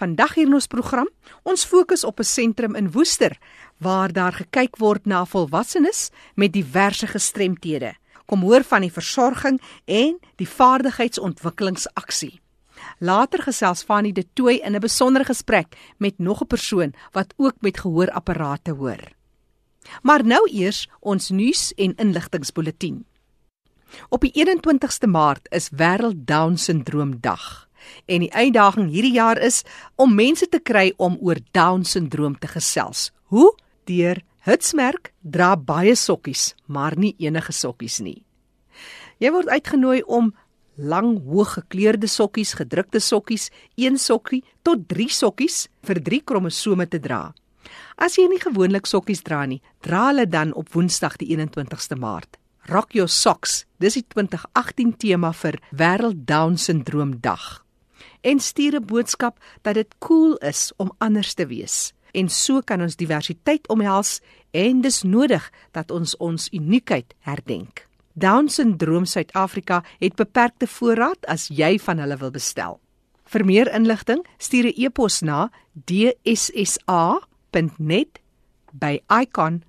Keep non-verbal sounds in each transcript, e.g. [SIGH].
Vandag hier in ons program, ons fokus op 'n sentrum in Woester waar daar gekyk word na volwassenes met diverse gestremthede. Kom hoor van die versorging en die vaardigheidsontwikkelingsaksie. Later gesels Fanie de Tooi in 'n besondere gesprek met nog 'n persoon wat ook met gehoorapparate hoor. Maar nou eers ons nuus en inligtingspulsatie. Op die 21ste Maart is Wêreld Down Syndroom Dag en die uitdaging hierdie jaar is om mense te kry om oor Down syndroom te gesels. Hoe? Deur Hitsmerk dra baie sokkies, maar nie enige sokkies nie. Jy word uitgenooi om lang hoog gekleurde sokkies, gedrukte sokkies, een sokkie tot 3 sokkies vir 3 kromosome te dra. As jy nie gewoonlik sokkies dra nie, dra hulle dan op Woensdag die 21ste Maart. Rock your socks. Dis die 2018 tema vir Wêreld Down Syndroom Dag. En stuur 'n boodskap dat dit cool is om anders te wees. En so kan ons diversiteit omhels en dis nodig dat ons ons uniekheid herdenk. Down Syndroom Suid-Afrika het beperkte voorraad as jy van hulle wil bestel. Vir meer inligting, stuur 'n e-pos na dssa.net by icon.co.za.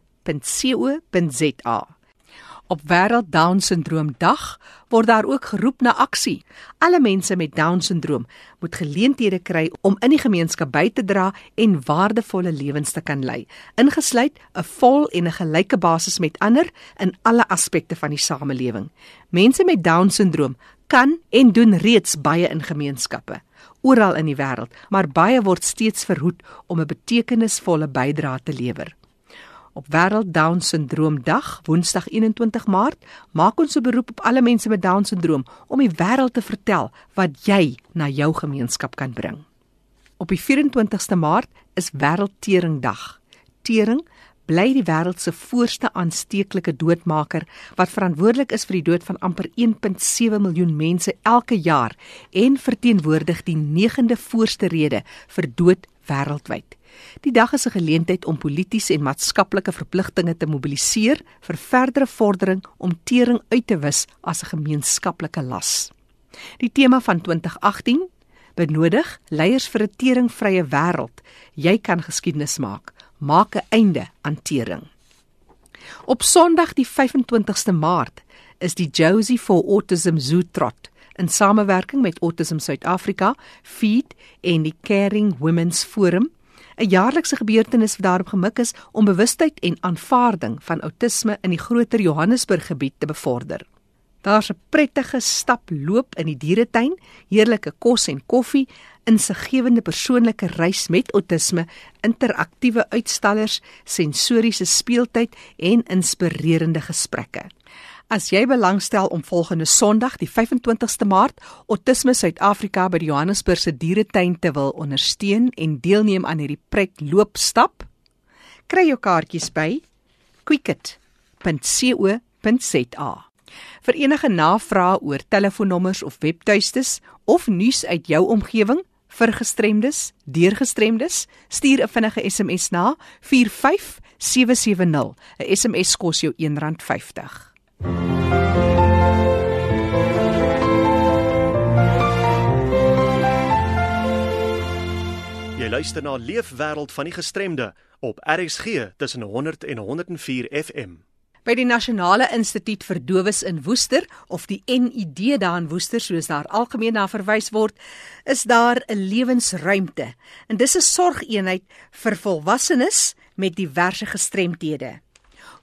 Op Wêreld Down Syndroom Dag word daar ook geroep na aksie. Alle mense met Down syndroom moet geleenthede kry om in die gemeenskap by te dra en waardevolle lewens te kan lei, ingesluit 'n vol en 'n gelyke basis met ander in alle aspekte van die samelewing. Mense met Down syndroom kan en doen reeds baie in gemeenskappe oral in die wêreld, maar baie word steeds verhoed om 'n betekenisvolle bydrae te lewer. Op Wêreld Down Syndroom Dag, Woensdag 21 Maart, maak ons 'n beroep op alle mense met Down syndroom om die wêreld te vertel wat jy na jou gemeenskap kan bring. Op die 24ste Maart is Wêreld Tering Dag. Tering bly die wêreld se voorste aansteeklike doodmaker wat verantwoordelik is vir die dood van amper 1.7 miljoen mense elke jaar en verteenwoordig die 9de voorste rede vir dood wêreldwyd. Die dag is 'n geleentheid om politieke en maatskaplike verpligtinge te mobiliseer vir verdere vordering om tering uit te wis as 'n gemeenskaplike las. Die tema van 2018 benodig leiers vir 'n teringvrye wêreld. Jy kan geskiedenis maak. Maak 'n einde aan tering. Op Sondag die 25ste Maart is die Josie for Autism Zoo Trot in samewerking met Autism Suid-Afrika, Feed en die Caring Women's Forum 'n jaarlikse gebeurtenis wat daarop gemik is om bewustheid en aanvaarding van outisme in die groter Johannesburg gebied te bevorder. Daar's 'n prettige stap loop in die dieretuin, heerlike kos en koffie, insiggewende persoonlike reis met outisme, interaktiewe uitstallers, sensoriese speeltyd en inspirerende gesprekke. As jy belangstel om volgende Sondag, die 25ste Maart, Autisme Suid-Afrika by die Johannesburgse dieretuin te wil ondersteun en deelneem aan hierdie pret loopstap, kry jou kaartjies by quicket.co.za. Vir enige navrae oor telefoonnommers of webtuistes of nuus uit jou omgewing vir gestremdes, deurgestremdes, stuur 'n vinnige SMS na 45770. 'n SMS kos jou R1.50. Jy luister na Leefwêreld van die Gestremde op RSG tussen 100 en 104 FM. By die Nasionale Instituut vir Dowes in Woester of die NID daar in Woester soos daar algemeen na verwys word, is daar 'n lewensruimte. En dis 'n sorgeenheid vir volwassenes met diverse gestremthede.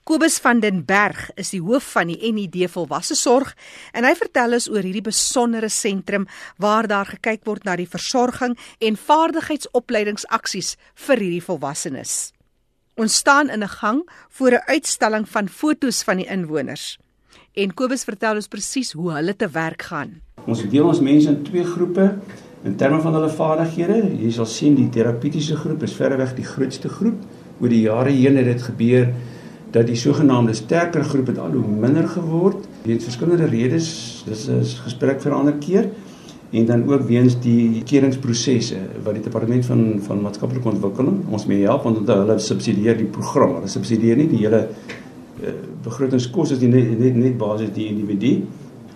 Kobus van den Berg is die hoof van die NID Volwasse Sorg en hy vertel ons oor hierdie besondere sentrum waar daar gekyk word na die versorging en vaardigheidsopleidingsaksies vir hierdie volwassenes. Ons staan in 'n gang voor 'n uitstalling van fotos van die inwoners. En Kobus vertel ons presies hoe hulle te werk gaan. Ons deel ons mense in twee groepe in terme van hulle vaardighede. Jy sal sien die terapeutiese groep is verreweg die grootste groep. Oor die jare heen het dit gebeur dat die sogenaamde sterker groep het al hoe minder geword. Weens verskillende redes dis 'n gesprek vir 'n ander keer. En dan ook weens die keringsprosesse wat die departement van van maatskaplike ontwikkeling ons mee help want hulle subsidieer die program. Hulle subsidieer nie die hele uh, begrotingskos is nie net net, net basies die individu.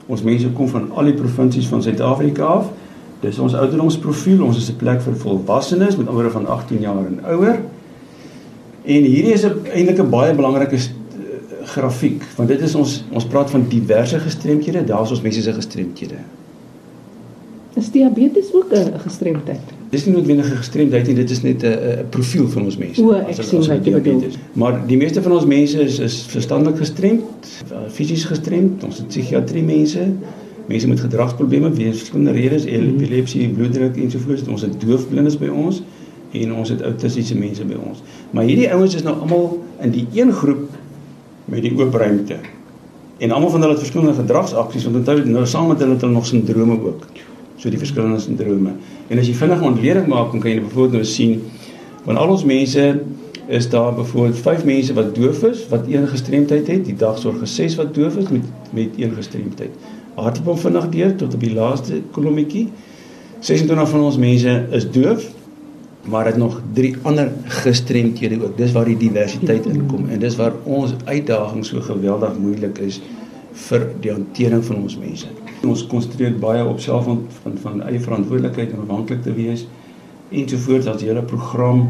Ons mense kom van al die provinsies van Suid-Afrika af. Dis ons ouderdomsprofiel. Ons is 'n plek vir volwassenes met ouer van 18 jaar en ouer. En hierdie is 'n eintlik 'n baie belangrike grafiek want dit is ons ons praat van diverse gestremdhede, daar's ons mense se gestremdhede. Is diabetes ook 'n gestremdheid? Dis nie noodwendig 'n gestremdheid nie, dit is net 'n profiel van ons mense. O, ek sien wat jy bedoel. Maar die meeste van ons mense is is verstandelik gestremd, fisies gestremd, ons het psigiatrie mense, mense met gedragsprobleme weens verskillende redes, epilepsie, bloeddruk ensovoorts. Ons het doofblindes by ons en ons het autistiese mense by ons. Maar hierdie ouens is nou almal in die een groep met die oop ruimte. En almal van hulle het verskillende gedragsaksies want onthou nou saam met hulle het hulle nog sindrome ook so die verskillende sindrome. En as jy vinnig 'n ontleding maak, dan kan jy byvoorbeeld nou sien van al ons mense is daar byvoorbeeld 5 mense wat doof is, wat een gestremdheid het, die dagsorg geses wat doof is met met een gestremdheid. Hardloop hom vinnig deur tot op die laaste kolommetjie. 26 van ons mense is doof, maar het nog drie ander gestremdhede ook. Dis waar die diversiteit inkom en dis waar ons uitdaging so geweldig moeilik is vir die hantering van ons mense. Ons konsentreer baie op self van van, van eie verantwoordelikheid en afhanklik te wees ensovoorts as die hele program.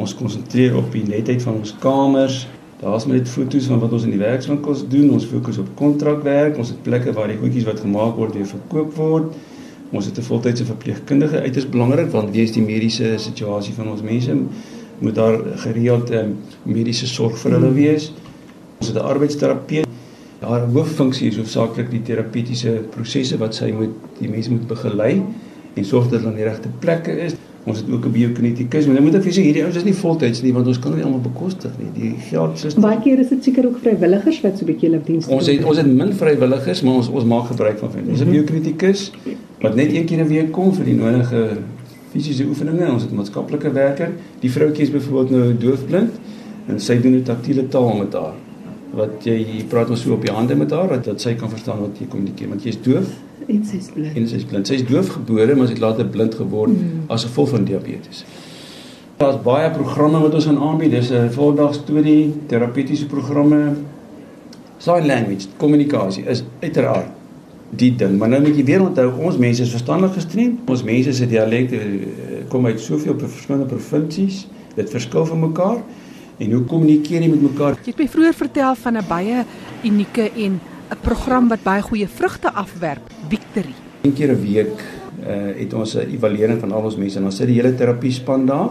Ons konsentreer op die netheid van ons kamers. Daar's met foto's van wat ons in die werkswinkels doen. Ons fokus op kontrakwerk. Ons het plekke waar die goedjies wat gemaak word weer verkoop word. Ons het 'n voltydse verpleegkundige. Dit is belangrik want wie is die mediese situasie van ons mense? Moet daar gereeld um, mediese sorg vir hulle wees? Ons het 'n arbeidsterapeut haar hooffunksie is hoofsaaklik die terapeutiese prosesse wat sy moet die mense moet begelei en sorg dat hulle aan die regte plekke is. Ons het ook 'n biokinetikus, maar nou moet ek vir sê hierdie ouens is nie voltyds nie want ons kan nie almal bekostig nie. Die geld is Baie keer is dit seker ook vrywilligers wat so 'n bietjie hulle diens doen. Ons het ons het min vrywilligers, maar ons ons maak gebruik van hulle. Ons het 'n biokinetikus wat net een keer 'n week kom vir die nodige fisiese oefeninge. Ons het 'n maatskaplike werker. Die vroutjie is byvoorbeeld nou doofblind en sy doen 'n taktiele taal met haar wat jy, jy praat ons so op die hande met haar dat, dat sy kan verstaan wat jy kommunikeer want jy is doof en sy is blind. En sy is blind. Sy is doofgebore maar sy het later blind geword mm. as gevolg van diabetes. Daar's baie programme wat ons gaan aanbied. Dis 'n voldag storie, terapeutiese programme. Sign language, kommunikasie is uiteraard die ding. Maar nou moet jy weer onthou ons mense is verstandelik gestremd. Ons mense se dialekte eh, kom uit soveel verskillende provinsies. Dit verskil van mekaar. En hoe kommunikeer jy met mekaar? Jy het my vroeër vertel van 'n baie unieke en 'n program wat baie goeie vrugte afwerp, Victory. Een keer 'n week uh, het ons 'n evaluering van al ons mense en ons sit die hele terapie span daar.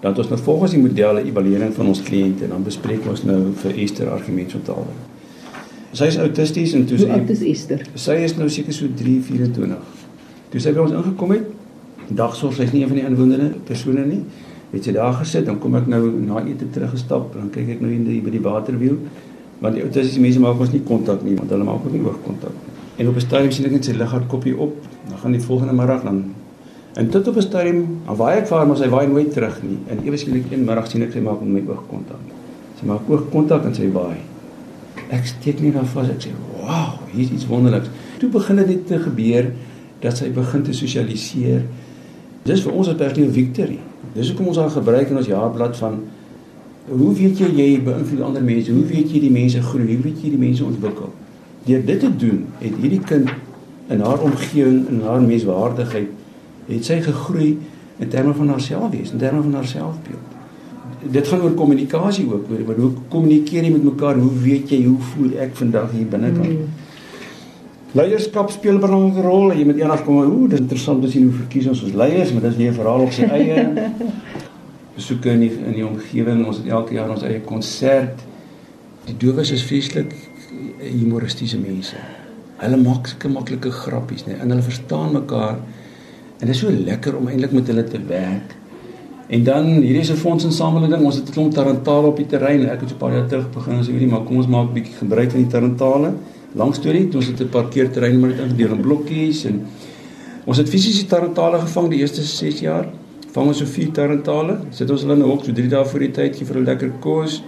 Dan het ons nou volgens die modelle evaluering van ons kliënte en dan bespreek ons nou vir Esther argumentsontaling. Sy is autisties en toe sy Hoe oud is Esther? Sy is nou seker so 3, 24. Toe sy by ons ingekom het, dagsorg, sy's nie een van die inwonende persone nie het jy daar gesit dan kom ek nou na ete teruggestap dan kyk ek nou in die by die waterwiel want die autistiese mense maak ons nie kontak nie want hulle maak ook nie oogkontak en op 'n stadium sien ek net sy liggaat kopie op dan gaan die volgende middag dan en tot op 'n stadium aan waai ek vaar maar sy waai nooit terug nie en ewe skielik een middag sien ek sy maak met my oogkontak sy maak oogkontak en sy waai ek steek nie daar vas ek sê wow hier is iets wonderliks toe begin dit te gebeur dat sy begin te sosialiseer dis vir ons 'n personeel victory Dis hoekom ons daar gebruik in ons jaarblad van hoe weet jy jy beïnvloed ander mense? Hoe weet jy die mense groei? Hoe weet jy die mense ontwikkel? Deur dit te doen, het hierdie kind in haar omgewing en haar menswaardigheid het sy gegroei in terme van haarself wees, in terme van haar selfbeeld. Dit gaan oor kommunikasie ook, oor hoe kommunikeer jy met mekaar? Hoe weet jy hoe voel ek vandag hier binnekant? Mm. Leierskap speel 'n belangrike rol. Jy moet eendag kom, ooh, dis interessant sien hoe verkies ons ons leiers, maar dis weer 'n verhaal op sy eie. [LAUGHS] Besoeke in die in die omgewing. Ons het elke jaar ons eie konsert. Die dowes is vreeslik humoristiese mense. Hulle maak sulke maklike grappies, nee, en hulle verstaan mekaar. En dit is so lekker om eintlik met hulle te werk. En dan hierdie is 'n fondsinsameling. Ons het 'n klomp tarantale op die terrein. Ek het so 'n paar jaar terug begin as hierdie, maar kom ons maak 'n bietjie gebruik van die tarantale lang storie, ons het 'n parkeerterrein maar net ingedeel in blokkies en ons het fisiese tarantale gevang die eerste 6 jaar. Vang ons so vier tarantale, sit ons hulle in 'n hok so 3 dae voor die tyd gee vir hulle lekker kos.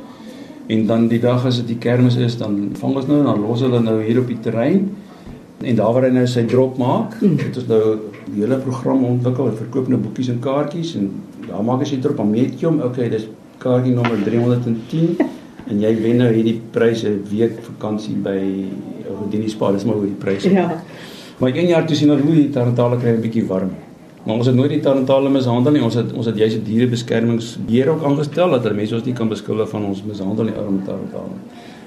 En dan die dag as dit die kermis is, dan vang ons nou en dan los hulle nou hier op die terrein. En daar waar hy nou sy drop maak, hmm. het ons nou die hele program ontwikkel. Ons verkoop nou boekies en kaartjies en daar maak as jy drop jy hom. Okay, dis kaartjie nommer 310 en jy wen nou hierdie pryse week vakansie by Rodini Spa, dis maar hoe die pryse. Ja. Maar een jaar toe sien ons hoe die Tarantale kry 'n bietjie warm. Maar ons het nooit die Tarantale mishandel nie. Ons het ons het juist 'n dierebeskermingsbeheer ook aangestel dat hulle mense ons nie kan beskuldig van ons mishandel nie arme Tarantale.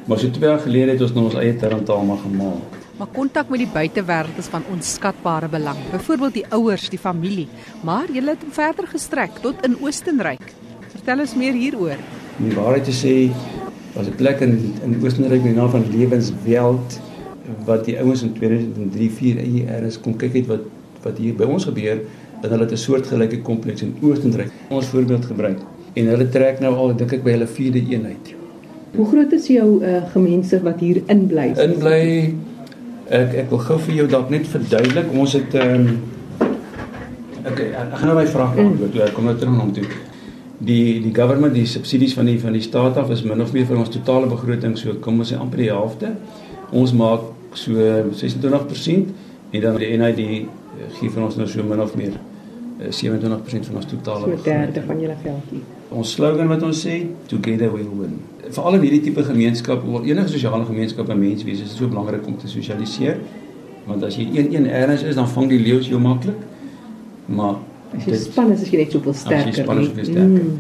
Maar so 2 jaar gelede het ons nou ons eie Tarantaal maar gemaak. Maar kontak met die buitewêreld is van onskatbare belang. Byvoorbeeld die ouers, die familie, maar jy het verder gestrek tot in Oostenryk. Vertel ons meer hieroor. Om die waarheid te sê, was 'n plek in in Oostenryk met die naam van Lewenswelt wat die ouens in 2003 4 ERS kom kyk het wat wat hier by ons gebeur dat hulle 'n soortgelyke kompleks in Oostenryk ons voorbeeld gebruik en hulle trek nou al dink ek by hulle vierde eenheid. Hoe groot is jou uh, gemeenskap wat hier inbly? Inbly ek ek wil gou vir jou dalk net verduidelik ons het ehm um, ek, ek, gaan nou my vraag beantwoord. Mm. Ek kom nou terug na hom toe die die government die subsidies van die van die staat af is min of meer van ons totale begroting so kom ons sê amper die helfte. Ons maak so 26% en dan die NID gee vir ons nou so min of meer 27% van ons totale so derde van julle veldjie. Ons slogan wat ons sê together we win. Veral in hierdie tipe gemeenskap of enige sosiale gemeenskap en menswees is dit so belangrik om te sosialiseer. Want as jy een een erns is dan vang die leeu's jou maklik. Maar As jy span is, is jy net soveel sterker. As jy span is, is jy sterker. Mm.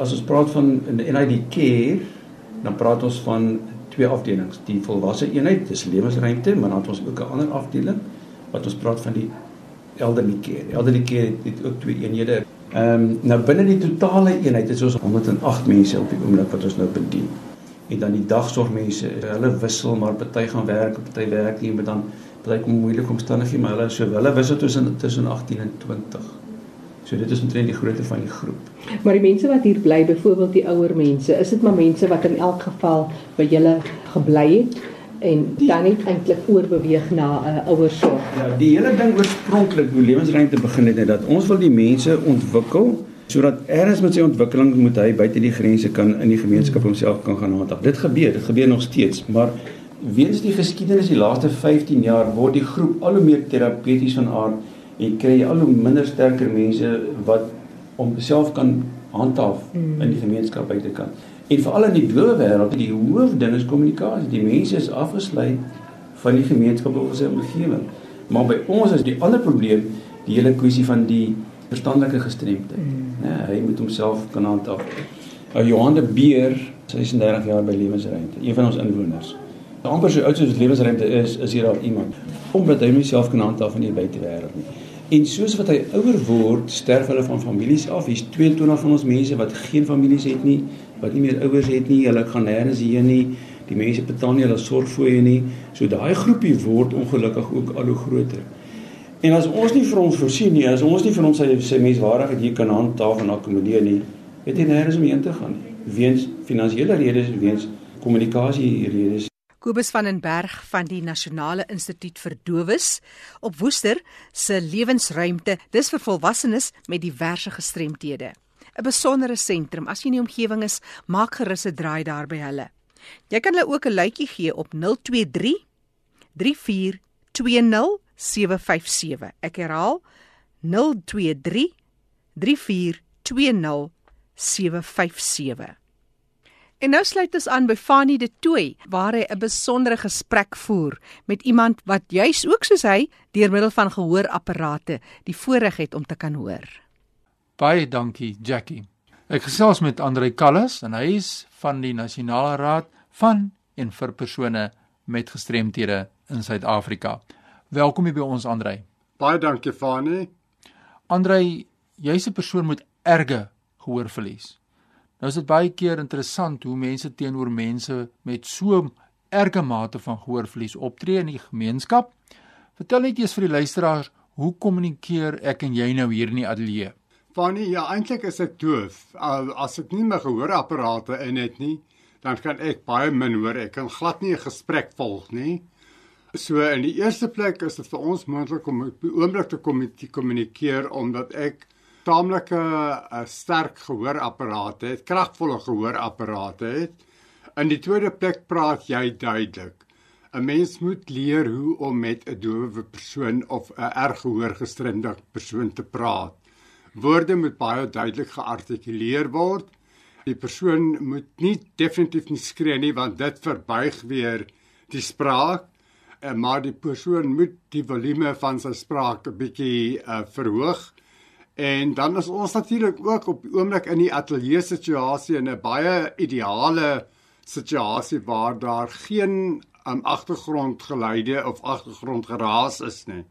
As ons praat van in die NID care, dan praat ons van twee afdelings. Die volwasse eenheid, dis lewensruimte, maar dan het ons ook 'n ander afdeling wat ons praat van die elderly care. Elderly care het, het ook twee eenhede. Ehm um, nou binne die totale eenheid is ons 108 mense op die oomblik wat ons nou bedien. En dan die dagsorgmense, hulle wissel maar party gaan werk, party werk nie, maar dan bly kom moeilike omstandighede maar hulle so hulle wissel tussen tussen 18 en 20. So dit is omtrent die grootte van die groep. Maar die mense wat hier bly, byvoorbeeld die ouer mense, is dit maar mense wat in elk geval by julle gebly het en die, dan net eintlik oorbeweeg na 'n uh, ouersorg. Ja, die hele ding oorspronklik hoe lewensruimte begin het, dat ons wil die mense ontwikkel sodat erns met sy ontwikkeling moet hy buite die grense kan in die gemeenskap homself kan gaan handhaaf. Dit gebeur, dit gebeur nog steeds, maar weens die geskiedenis die laaste 15 jaar word die groep al hoe meer terapeuties van aard en kry al hoe minder sterker mense wat om self kan handhaaf mm. in die gemeenskap buitekant. En veral in die doewe wêreld, die hoofding is kommunikasie. Die mense is afgesluit van die gemeenskap of sy omgewing. Maar by ons is die ander probleem die hele kwessie van die verstandelike gestremdheid. Mm. Nee, hy moet homself kan handhaaf. Nou Johan de Beer, 36 jaar by Lewensruimte, een van ons inwoners amper so oud soos lewensruimte is, is hier al iemand omdat hy homself kan handhaaf in die buitewêreld nie. En soos wat hy ouer word, sterf hulle van families af. Hier's 22 van ons mense wat geen families het nie, wat nie meer ouers het nie. Hulle gaan nêrens heen nie. Die mense betaal nie hulle sorgfooie nie. So daai groepie word ongelukkig ook al hoe groter. En as ons nie vir ons voorsien nie, as ons nie vir ons sy, sy menswaardigheid hier kan handhaaf en akkommodeer nie, het hy nêrens om heen te gaan nie. Weens finansiële redes, weens kommunikasie redes. Kobus van den Berg van die Nasionale Instituut vir Dowes op Woester se lewensruimte dis vir volwassenes met diverse gestremthede. 'n Besondere sentrum as jy in die omgewing is, maak gerus 'n draai daar by hulle. Jy kan hulle ook 'n luitjie gee op 023 3420 757. Ek herhaal 023 3420 757. En nou sluit ons aan by Fanie de Tooi waar hy 'n besondere gesprek voer met iemand wat juis ook soos hy deur middel van gehoorapparate die voorreg het om te kan hoor. Baie dankie Jackie. Ek gesels met Andrei Kallas en hy is van die Nasionale Raad van en vir persone met gestremthede in Suid-Afrika. Welkom hier by ons Andrei. Baie dankie Fanie. Andrei, jy's 'n persoon met erge gehoorverlies. Nou is dit baie keer interessant hoe mense teenoor mense met so erge mate van gehoorverlies optree in die gemeenskap. Vertel net eers vir die luisteraars, hoe kommunikeer ek en jy nou hier in die ateljee? Fanny, ja, eintlik is ek doof. As ek nie my gehoorapparate in het nie, dan kan ek baie min hoor. Ek kan glad nie 'n gesprek volg nie. So in die eerste plek is dit vir ons moontlik om op die oomblik te kommunikeer omdat ek taamlike eh, sterk gehoorapparate het, kragvolle gehoorapparate het. In die tweede plek praat jy duidelik. 'n Mens moet leer hoe om met 'n dowe persoon of 'n erg gehoorgestremde persoon te praat. Woorde moet baie duidelik geartikuleer word. Die persoon moet nie definitief nie skree nie want dit verbuig weer die spraak. uh, maar die persoon moet die volume van sy spraak 'n bietjie uh, verhoog. En dan is ons natuurlik ook op die oomblik in die ateljee situasie in 'n baie ideale situasie waar daar geen um, agtergrondgeluide of agtergrondgeraas is nie.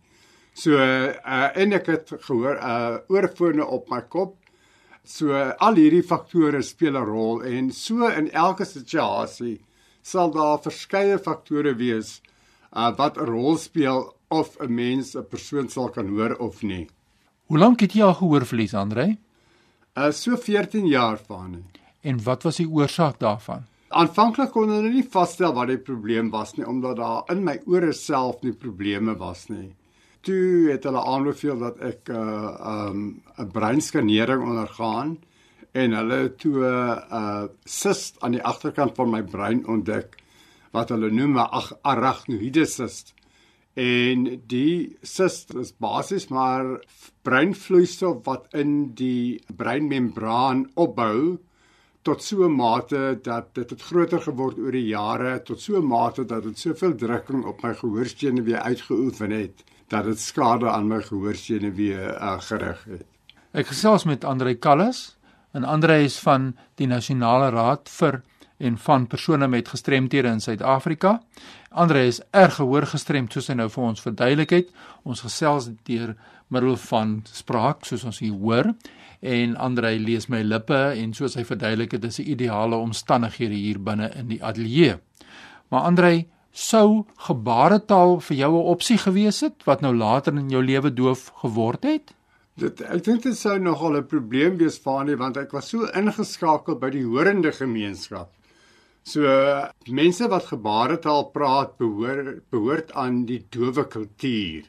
So uh, en ek het gehoor uh oorfone op my kop. So al hierdie faktore speel 'n rol en so in elke situasie sal daar verskeie faktore wees uh wat 'n rol speel of 'n mens 'n persoon sal kan hoor of nie. Hoe lank het jy al gehoorverlies, Andre? Uh so 14 jaar van. En wat was die oorsaak daarvan? Aanvanklik kon hulle nie vasstel wat die probleem was nie omdat daar in my ore self nie probleme was nie. Toe het hulle aanbeveel dat ek 'n uh, um 'n breinskanering ondergaan en hulle toe 'n uh, cyst aan die agterkant van my brein ontdek wat hulle noem 'n arachnoïde cyst. En die cyst is basies maar breinvloeistof wat in die breinmembraan opbou tot so 'n mate dat dit het groter geword oor die jare tot so 'n mate dat dit soveel drukking op my gehoorstene weer uitgeoefen het dat dit skade aan my gehoorstene weer uh, gerig het. Ek gesels met Andre Kallis en Andre is van die Nasionale Raad vir en van persone met gestremthede in Suid-Afrika. Andre is erg gehoorgestremd soos hy nou vir ons verduidelik het. Ons gesels deur middel van spraak soos ons hier hoor en Andre lees my lippe en soos hy verduidelik het is 'n ideale omstandighede hier binne in die ateljee. Maar Andre sou gebaretaal vir jou 'n opsie gewees het wat nou later in jou lewe doof geword het? Dit ek dink dit sou nogal 'n probleem wees vir my want ek was so ingeskakel by die horende gemeenskap. So mense wat gebaretaal praat behoort behoort aan die dowe kultuur.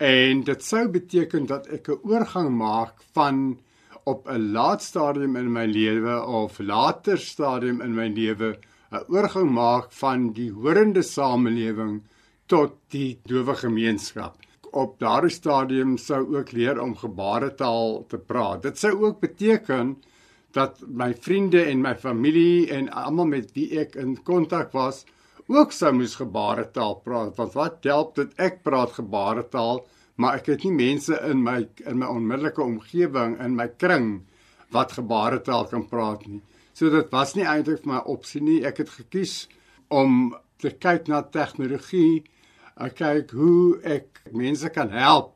En dit sou beteken dat ek 'n oorgang maak van op 'n laat stadium in my lewe of later stadium in my lewe 'n oorgang maak van die horende samelewing tot die dowe gemeenskap. Op daardie stadium sou ook leer om gebaretaal te praat. Dit sou ook beteken dat my vriende en my familie en almal met wie ek in kontak was, ook sou moes gebaretaal praat want wat help dit ek praat gebaretaal maar ek het nie mense in my in my onmiddellike omgewing in my kring wat gebaretaal kan praat nie. So dit was nie eintlik vir my opsie nie. Ek het gekies om te kyk na tegnologie ek kyk hoe ek mense kan help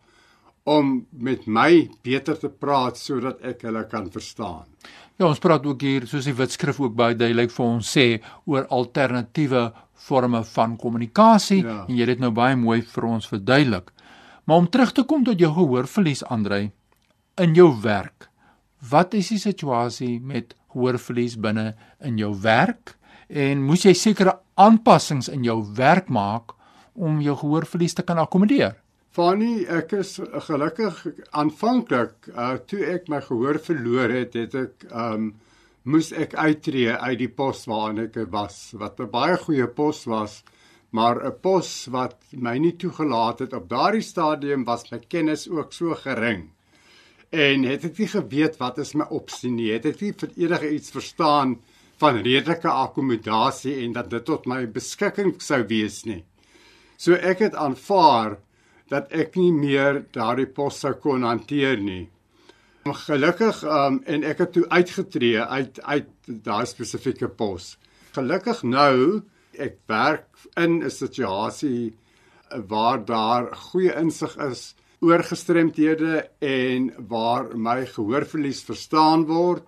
om met my beter te praat sodat ek hulle kan verstaan Ja, ons praat ook hier soos die wetskrif ook baie duidelik vir ons sê oor alternatiewe forme van kommunikasie ja. en jy het dit nou baie mooi vir ons verduidelik. Maar om terug te kom tot jou gehoorverlies Andrei in jou werk. Wat is die situasie met gehoorverlies binne in jou werk en moes jy sekere aanpassings in jou werk maak om jou gehoorverlies te kan akkommodeer? Fanny, ek is gelukkig aanvanklik uh toe ek my gehoor verloor het, het ek um moes ek uittreë uit die pos waarin ek was, wat 'n baie goeie pos was, maar 'n pos wat my nie toegelaat het op daardie stadium was my kennis ook so gering. En het ek nie geweet wat is my opsie nie, het ek nie vir enige iets verstaan van redelike akkommodasie en dat dit tot my beskikking sou wees nie. So ek het aanvaar dat ek nie meer daardie pos sou kon hanteer nie. Gelukkig um, en ek het toe uitgetree uit uit daai spesifieke pos. Gelukkig nou ek werk in 'n situasie waar daar goeie insig is oor gestremdhede en waar my gehoorverlies verstaan word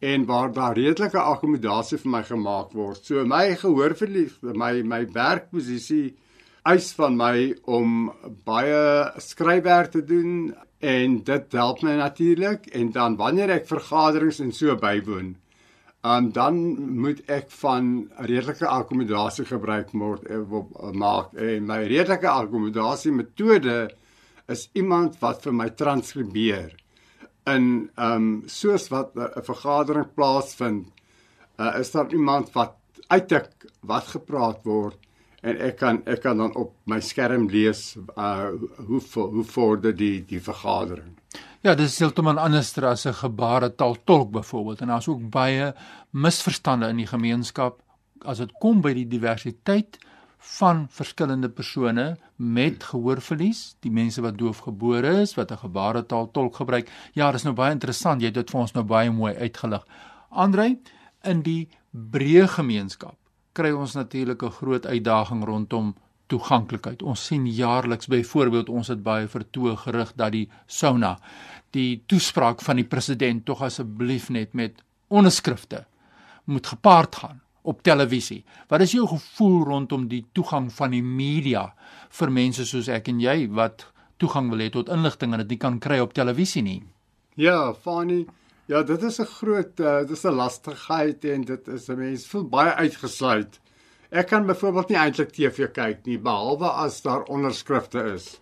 en waar daar redelike akkommodasie vir my gemaak word. So my gehoorverlies, my my werkposisie eis van my om baie skryfwerk te doen en dit help my natuurlik. En dan wanneer ek vergaderings en so bywoon Um, dan moet ek van redelike akkommodasie gebruik word uh, maak. En my redelike akkommodasie metode is iemand wat vir my transkribeer in um soos wat 'n uh, vergadering plaasvind uh, is daar iemand wat uittik wat gepraat word en ek kan ek kan dan op my skerm lees uh hoe hoe vorder die die vergadering. Ja, dis heeltemal anders as 'n gebaretaal tolk byvoorbeeld en daar's ook baie misverstande in die gemeenskap as dit kom by die diversiteit van verskillende persone met gehoorverlies, die mense wat doofgebore is, wat 'n gebaretaal tolk gebruik. Ja, dis nou baie interessant. Jy het dit vir ons nou baie mooi uitgelig. Andre, in die breë gemeenskap kry ons natuurlik 'n groot uitdaging rondom toeganklikheid. Ons sien jaarliks byvoorbeeld ons het baie vertoë gerig dat die sauna die toespraak van die president tog asseblief net met onderskrifte moet gepaard gaan op televisie. Wat is jou gevoel rondom die toegang van die media vir mense soos ek en jy wat toegang wil hê tot inligting en dit nie kan kry op televisie nie? Ja, Fani, ja, dit is 'n groot uh, dit is 'n lastigheid en dit is 'n mens voel baie uitgesluit. Ek kan byvoorbeeld nie eintlik TV kyk nie behalwe as daar onderskrifte is.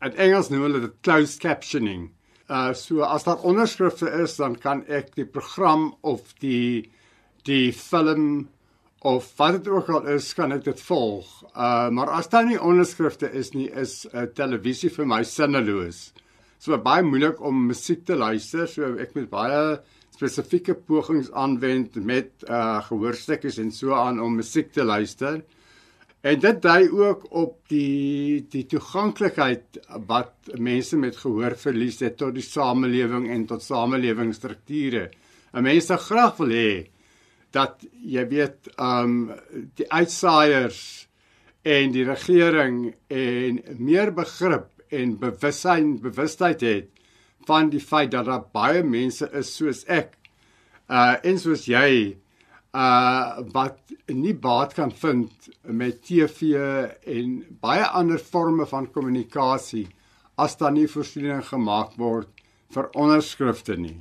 In Engels noem hulle dit closed captioning. Uh so as daar onderskrifte is, dan kan ek die program of die die film of wat dit ook al is, kan ek dit volg. Uh maar as daar nie onderskrifte is nie, is uh, televisie vir my sinneloos. So baie moeilik om musiek te luister, so ek moet baie spesifieke pogings aanwend met uh gehoorstukkies en so aan om musiek te luister. En dit dui ook op die die toeganklikheid wat mense met gehoorverlies het tot die samelewing en tot samelewingsstrukture. 'n Mens sou graag wil hê dat jy weet um die uitsaaiers en die regering en meer begrip en bewussyn bewustheid het van die feit dat daar baie mense is soos ek uh en soos jy uh wat nie baat kan vind met TV en baie ander forme van kommunikasie as daar nie voorsiening gemaak word vir onderskrifte nie.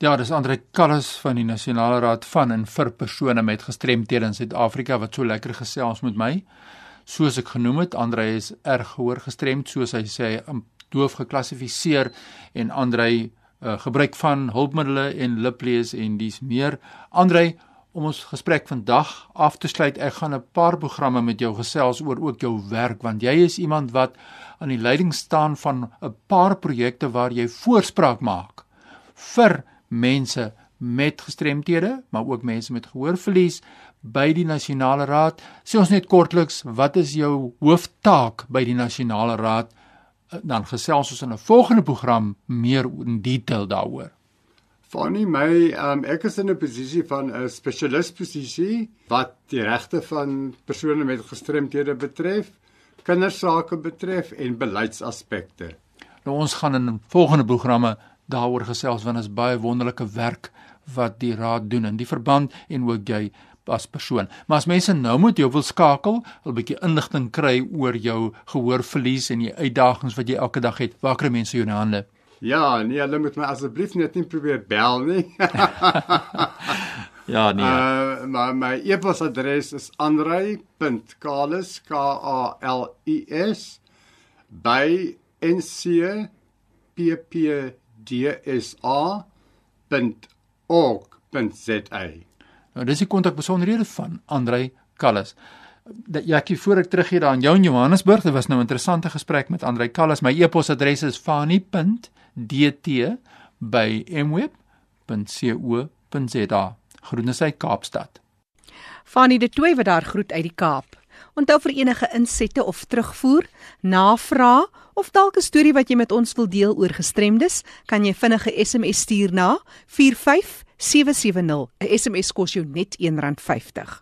Ja, dis Andre Kallis van die Nasionale Raad van en vir persone met gestremthede in Suid-Afrika wat so lekker gesels met my. Soos ek genoem het, Andre is erg gehoor gestremd, soos hy sê, doof geklassifiseer en Andre uh, gebruik van hulpmiddels en liplees en dis meer. Andre, om ons gesprek vandag af te sluit, ek gaan 'n paar programme met jou gesels oor ook jou werk want jy is iemand wat aan die leiding staan van 'n paar projekte waar jy voorspraak maak vir mense met gestremthede, maar ook mense met gehoorverlies by die nasionale raad. Sê ons net kortliks, wat is jou hooftaak by die nasionale raad? Dan gesels ons in 'n volgende program meer in detail daaroor. Fanny my, um, ek is in 'n posisie van 'n spesialis posisie wat die regte van persone met gestremthede betref, kindersake betref en beleidsaspekte. Nou ons gaan in volgende programme daaroor gesels want dit is baie wonderlike werk wat die raad doen in die verband en ook jy as persoon. Maar as mense nou moet jou wil skakel, 'n bietjie inligting kry oor jou gehoorverlies en die uitdagings wat jy elke dag het, waar kry mense jou in hande? Ja, nee, hulle moet my asseblief net nie probeer bel nie. [LAUGHS] ja, nee. Uh, maar my e-posadres is andrei.kalis k a l i s by ncpp dsa.org.za. Nou dis die kontakbesonderhede van Andrei Kallas. Dat ja, ek voor ek teruggeet daar in jou in Johannesburg, dit was nou 'n interessante gesprek met Andrei Kallas. My e-posadres is fani.dt@mweb.co.za. Groete uit Kaapstad. Fani de Tooi wat daar groet uit die Kaap. Onthou vir enige insette of terugvoer, navrae of dalk 'n storie wat jy met ons wil deel oor gestremdes, kan jy vinnige SMS stuur na 45770. 'n SMS kos jou net R1.50.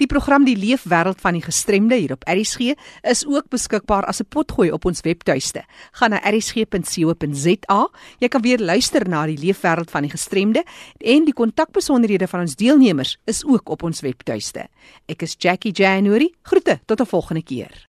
Die program Die Leefwêreld van die Gestremde hier op ERG is ook beskikbaar as 'n potgooi op ons webtuiste. Gaan na ersg.co.za. Jy kan weer luister na Die Leefwêreld van die Gestremde en die kontakbesonderhede van ons deelnemers is ook op ons webtuiste. Ek is Jackie January. Groete tot 'n volgende keer.